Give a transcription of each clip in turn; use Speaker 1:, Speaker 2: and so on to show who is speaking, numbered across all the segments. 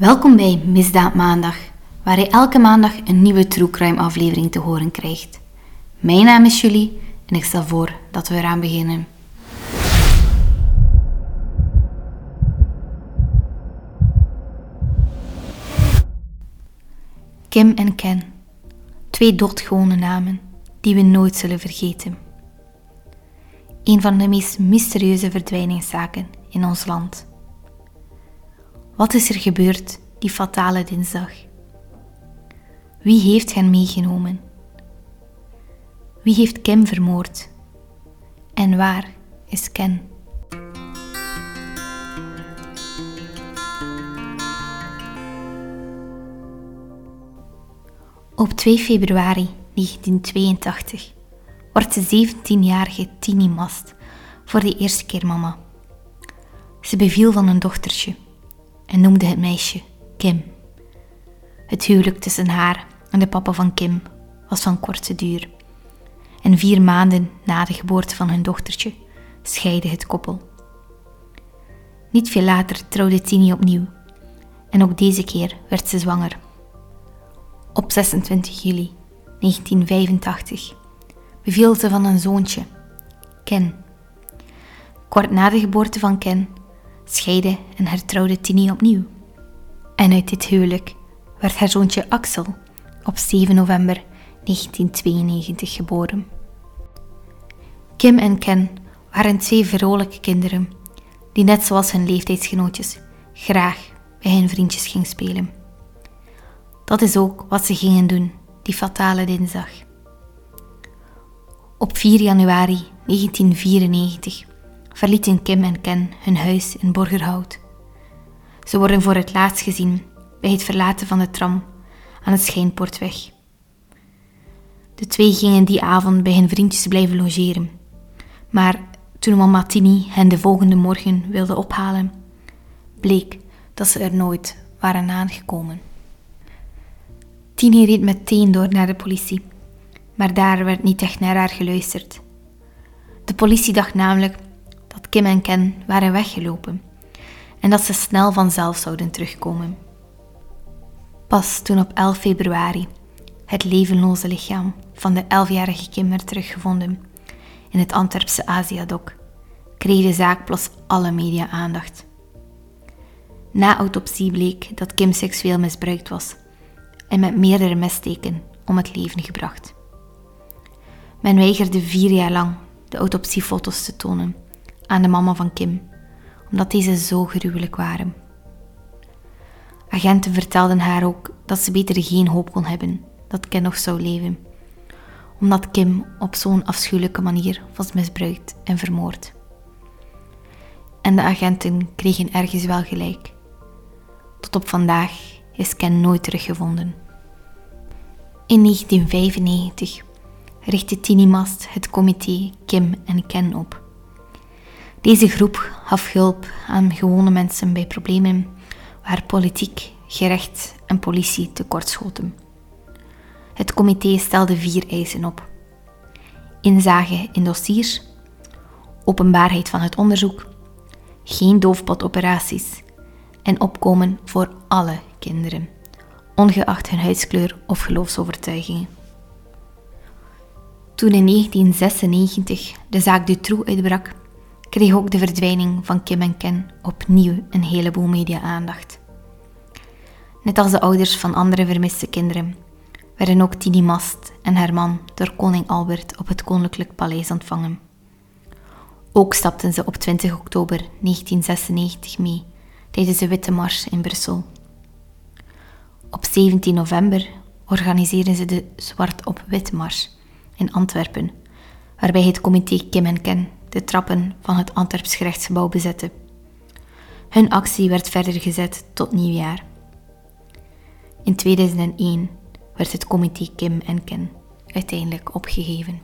Speaker 1: Welkom bij Misdaad Maandag, waar je elke maandag een nieuwe True Crime aflevering te horen krijgt. Mijn naam is Julie en ik stel voor dat we eraan beginnen. Kim en Ken. Twee doodgewone namen die we nooit zullen vergeten. Een van de meest mysterieuze verdwijningszaken in ons land. Wat is er gebeurd die fatale dinsdag? Wie heeft hen meegenomen? Wie heeft Kim vermoord? En waar is Ken? Op 2 februari 1982 wordt de 17-jarige Tini Mast voor de eerste keer mama. Ze beviel van een dochtertje en noemde het meisje Kim. Het huwelijk tussen haar en de papa van Kim was van korte duur. En vier maanden na de geboorte van hun dochtertje scheidde het koppel. Niet veel later trouwde Tini opnieuw en ook deze keer werd ze zwanger. Op 26 juli 1985 beviel ze van een zoontje, Ken. Kort na de geboorte van Ken scheidde en hertrouwde Tini opnieuw. En uit dit huwelijk werd haar zoontje Axel op 7 november 1992 geboren. Kim en Ken waren twee vrolijke kinderen die net zoals hun leeftijdsgenootjes graag bij hun vriendjes gingen spelen. Dat is ook wat ze gingen doen die fatale dinsdag. Op 4 januari 1994 verlieten Kim en Ken hun huis in Borgerhout. Ze worden voor het laatst gezien bij het verlaten van de tram aan het Schijnpoortweg. De twee gingen die avond bij hun vriendjes blijven logeren. Maar toen mama Tini hen de volgende morgen wilde ophalen, bleek dat ze er nooit waren aangekomen. Tini reed meteen door naar de politie, maar daar werd niet echt naar haar geluisterd. De politie dacht namelijk Kim en Ken waren weggelopen en dat ze snel vanzelf zouden terugkomen. Pas toen op 11 februari het levenloze lichaam van de 11-jarige Kim werd teruggevonden in het Antwerpse Aziadok, kreeg de zaak plots alle media-aandacht. Na autopsie bleek dat Kim seksueel misbruikt was en met meerdere messteken om het leven gebracht. Men weigerde vier jaar lang de autopsiefoto's te tonen aan de mama van Kim, omdat deze zo gruwelijk waren. Agenten vertelden haar ook dat ze beter geen hoop kon hebben dat Ken nog zou leven, omdat Kim op zo'n afschuwelijke manier was misbruikt en vermoord. En de agenten kregen ergens wel gelijk. Tot op vandaag is Ken nooit teruggevonden. In 1995 richtte Tini Mast het comité Kim en Ken op. Deze groep gaf hulp aan gewone mensen bij problemen waar politiek, gerecht en politie tekortschoten. Het comité stelde vier eisen op: inzage in dossiers, openbaarheid van het onderzoek, geen doofpotoperaties en opkomen voor alle kinderen, ongeacht hun huidskleur of geloofsovertuigingen. Toen in 1996 de zaak Dutroux uitbrak, kreeg ook de verdwijning van Kim en Ken opnieuw een heleboel media-aandacht. Net als de ouders van andere vermiste kinderen werden ook Tini Mast en haar man door koning Albert op het Koninklijk Paleis ontvangen. Ook stapten ze op 20 oktober 1996 mee tijdens de Witte Mars in Brussel. Op 17 november organiseerden ze de Zwart op Wit Mars in Antwerpen, waarbij het comité Kim en Ken de trappen van het Antwerps gerechtsgebouw bezette. Hun actie werd verder gezet tot nieuwjaar. In 2001 werd het comité Kim en Ken uiteindelijk opgegeven.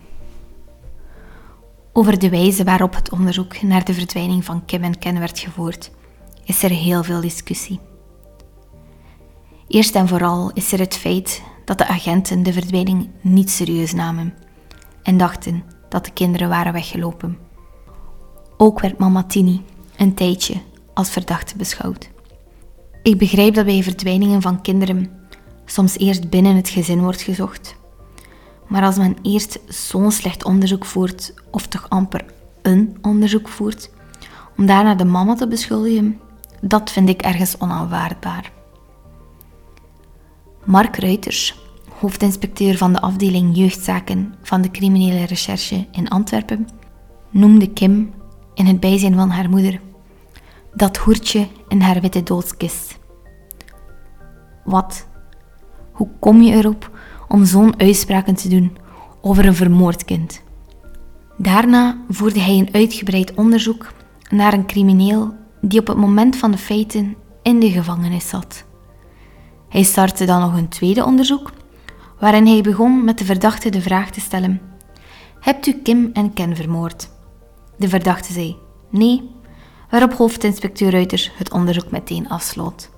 Speaker 1: Over de wijze waarop het onderzoek naar de verdwijning van Kim en Ken werd gevoerd, is er heel veel discussie. Eerst en vooral is er het feit dat de agenten de verdwijning niet serieus namen en dachten dat de kinderen waren weggelopen. Ook werd mama Tini een tijdje als verdachte beschouwd. Ik begrijp dat bij verdwijningen van kinderen soms eerst binnen het gezin wordt gezocht. Maar als men eerst zo'n slecht onderzoek voert, of toch amper een onderzoek voert, om daarna de mama te beschuldigen, dat vind ik ergens onaanvaardbaar. Mark Ruiters, hoofdinspecteur van de afdeling jeugdzaken van de criminele recherche in Antwerpen, noemde Kim in het bijzijn van haar moeder dat hoertje in haar witte doodskist. Wat? Hoe kom je erop om zo'n uitspraken te doen over een vermoord kind? Daarna voerde hij een uitgebreid onderzoek naar een crimineel die op het moment van de feiten in de gevangenis zat. Hij startte dan nog een tweede onderzoek, waarin hij begon met de verdachte de vraag te stellen: Hebt u Kim en Ken vermoord? De verdachte zei: Nee, waarop hoofdinspecteur Ruiters het onderzoek meteen afsloot.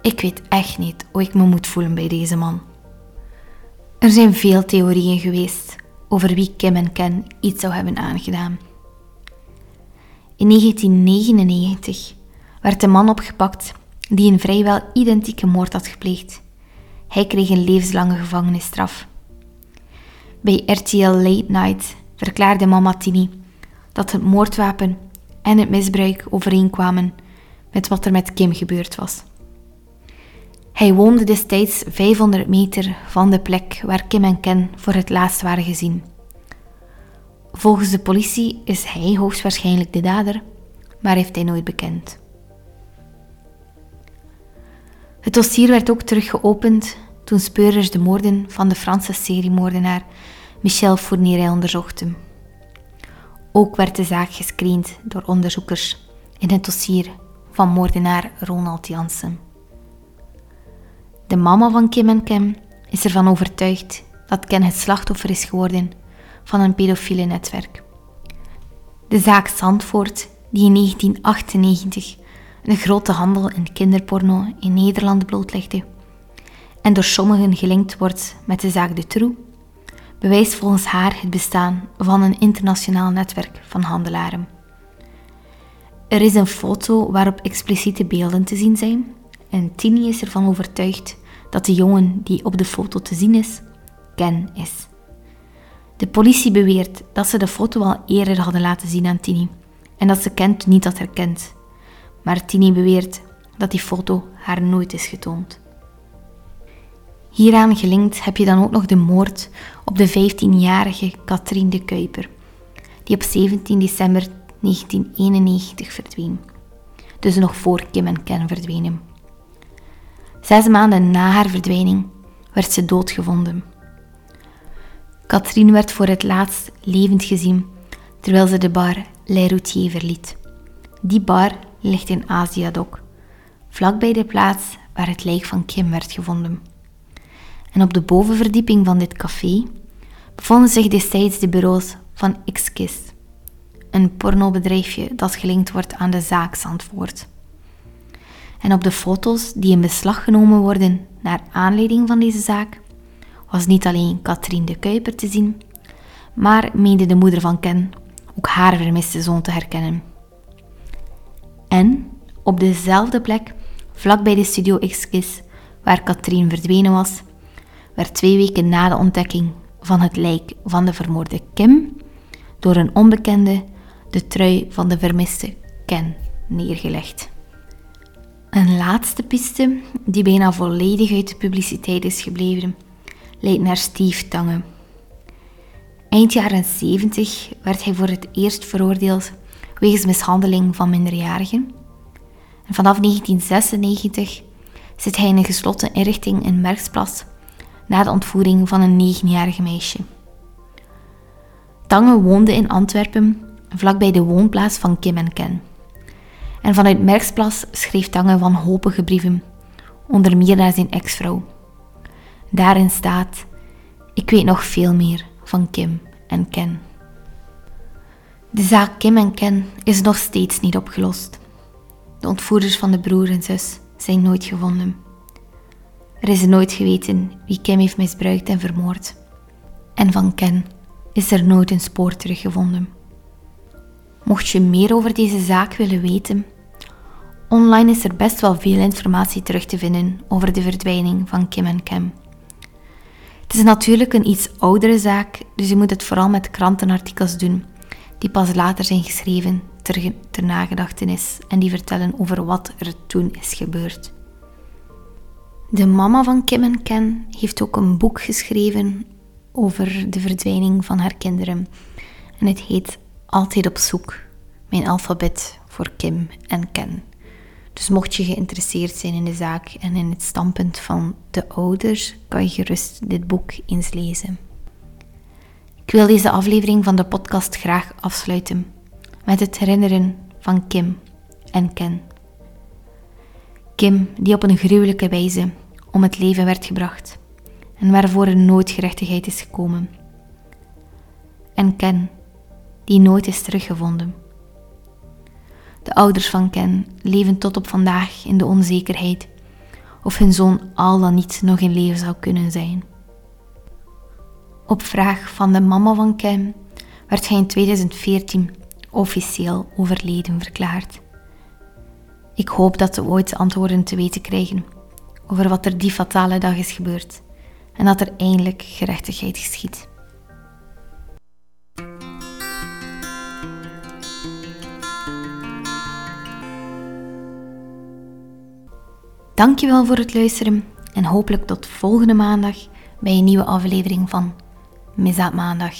Speaker 1: Ik weet echt niet hoe ik me moet voelen bij deze man. Er zijn veel theorieën geweest over wie Kim en Ken iets zou hebben aangedaan. In 1999 werd de man opgepakt die een vrijwel identieke moord had gepleegd. Hij kreeg een levenslange gevangenisstraf. Bij RTL Late Night verklaarde mama Tini dat het moordwapen en het misbruik overeenkwamen met wat er met Kim gebeurd was. Hij woonde destijds 500 meter van de plek waar Kim en Ken voor het laatst waren gezien. Volgens de politie is hij hoogstwaarschijnlijk de dader, maar heeft hij nooit bekend. Het dossier werd ook terug geopend toen speurders de moorden van de Franse seriemoordenaar Michel Fourniret onderzochten. Ook werd de zaak gescreend door onderzoekers in het dossier van moordenaar Ronald Jansen. De mama van Kim en Kim is ervan overtuigd dat Ken het slachtoffer is geworden van een pedofiele netwerk. De zaak Zandvoort, die in 1998 een grote handel in kinderporno in Nederland blootlegde en door sommigen gelinkt wordt met de zaak De Troe, bewijst volgens haar het bestaan van een internationaal netwerk van handelaren. Er is een foto waarop expliciete beelden te zien zijn en Tini is ervan overtuigd dat de jongen die op de foto te zien is, Ken is. De politie beweert dat ze de foto al eerder hadden laten zien aan Tini en dat ze Kent niet had herkend. Maar Tini beweert dat die foto haar nooit is getoond. Hieraan gelinkt heb je dan ook nog de moord op de 15-jarige Katrien de Kuiper, die op 17 december 1991 verdween. Dus nog voor Kim en Ken verdwenen. Zes maanden na haar verdwijning werd ze doodgevonden. Katrien werd voor het laatst levend gezien terwijl ze de bar Les Routiers verliet. Die bar ligt in Aziadok, vlakbij de plaats waar het lijk van Kim werd gevonden. En op de bovenverdieping van dit café bevonden zich destijds de bureaus van Xkiss, een pornobedrijfje dat gelinkt wordt aan de zaak Zandvoort. En op de foto's die in beslag genomen worden naar aanleiding van deze zaak, was niet alleen Katrien de Kuiper te zien, maar meende de moeder van Ken ook haar vermiste zoon te herkennen. En op dezelfde plek, vlakbij de studio X-Kiss, waar Katrien verdwenen was, werd twee weken na de ontdekking van het lijk van de vermoorde Kim door een onbekende de trui van de vermiste Ken neergelegd. Een laatste piste, die bijna volledig uit de publiciteit is gebleven, leidt naar Steve Tange. Eind jaren 70 werd hij voor het eerst veroordeeld wegens mishandeling van minderjarigen. En vanaf 1996 zit hij in een gesloten inrichting in Merksplas na de ontvoering van een negenjarige meisje. Tange woonde in Antwerpen, vlakbij de woonplaats van Kim en Ken. En vanuit Merksplas schreef Tange wanhopige brieven, onder meer naar zijn ex-vrouw. Daarin staat: Ik weet nog veel meer van Kim en Ken. De zaak Kim en Ken is nog steeds niet opgelost. De ontvoerders van de broer en zus zijn nooit gevonden. Er is nooit geweten wie Kim heeft misbruikt en vermoord. En van Ken is er nooit een spoor teruggevonden. Mocht je meer over deze zaak willen weten, Online is er best wel veel informatie terug te vinden over de verdwijning van Kim en Kem. Het is natuurlijk een iets oudere zaak, dus je moet het vooral met krantenartikels doen, die pas later zijn geschreven ter, ter nagedachtenis en die vertellen over wat er toen is gebeurd. De mama van Kim en Ken heeft ook een boek geschreven over de verdwijning van haar kinderen. En het heet Altijd op zoek, mijn alfabet voor Kim en Ken. Dus mocht je geïnteresseerd zijn in de zaak en in het standpunt van de ouders, kan je gerust dit boek eens lezen. Ik wil deze aflevering van de podcast graag afsluiten met het herinneren van Kim en Ken. Kim, die op een gruwelijke wijze om het leven werd gebracht en waarvoor er nooit gerechtigheid is gekomen. En Ken, die nooit is teruggevonden. De ouders van Ken leven tot op vandaag in de onzekerheid of hun zoon al dan niet nog in leven zou kunnen zijn. Op vraag van de mama van Ken werd hij in 2014 officieel overleden verklaard. Ik hoop dat we ooit antwoorden te weten krijgen over wat er die fatale dag is gebeurd en dat er eindelijk gerechtigheid geschiet. Dankjewel voor het luisteren en hopelijk tot volgende maandag bij een nieuwe aflevering van Misdaad Maandag.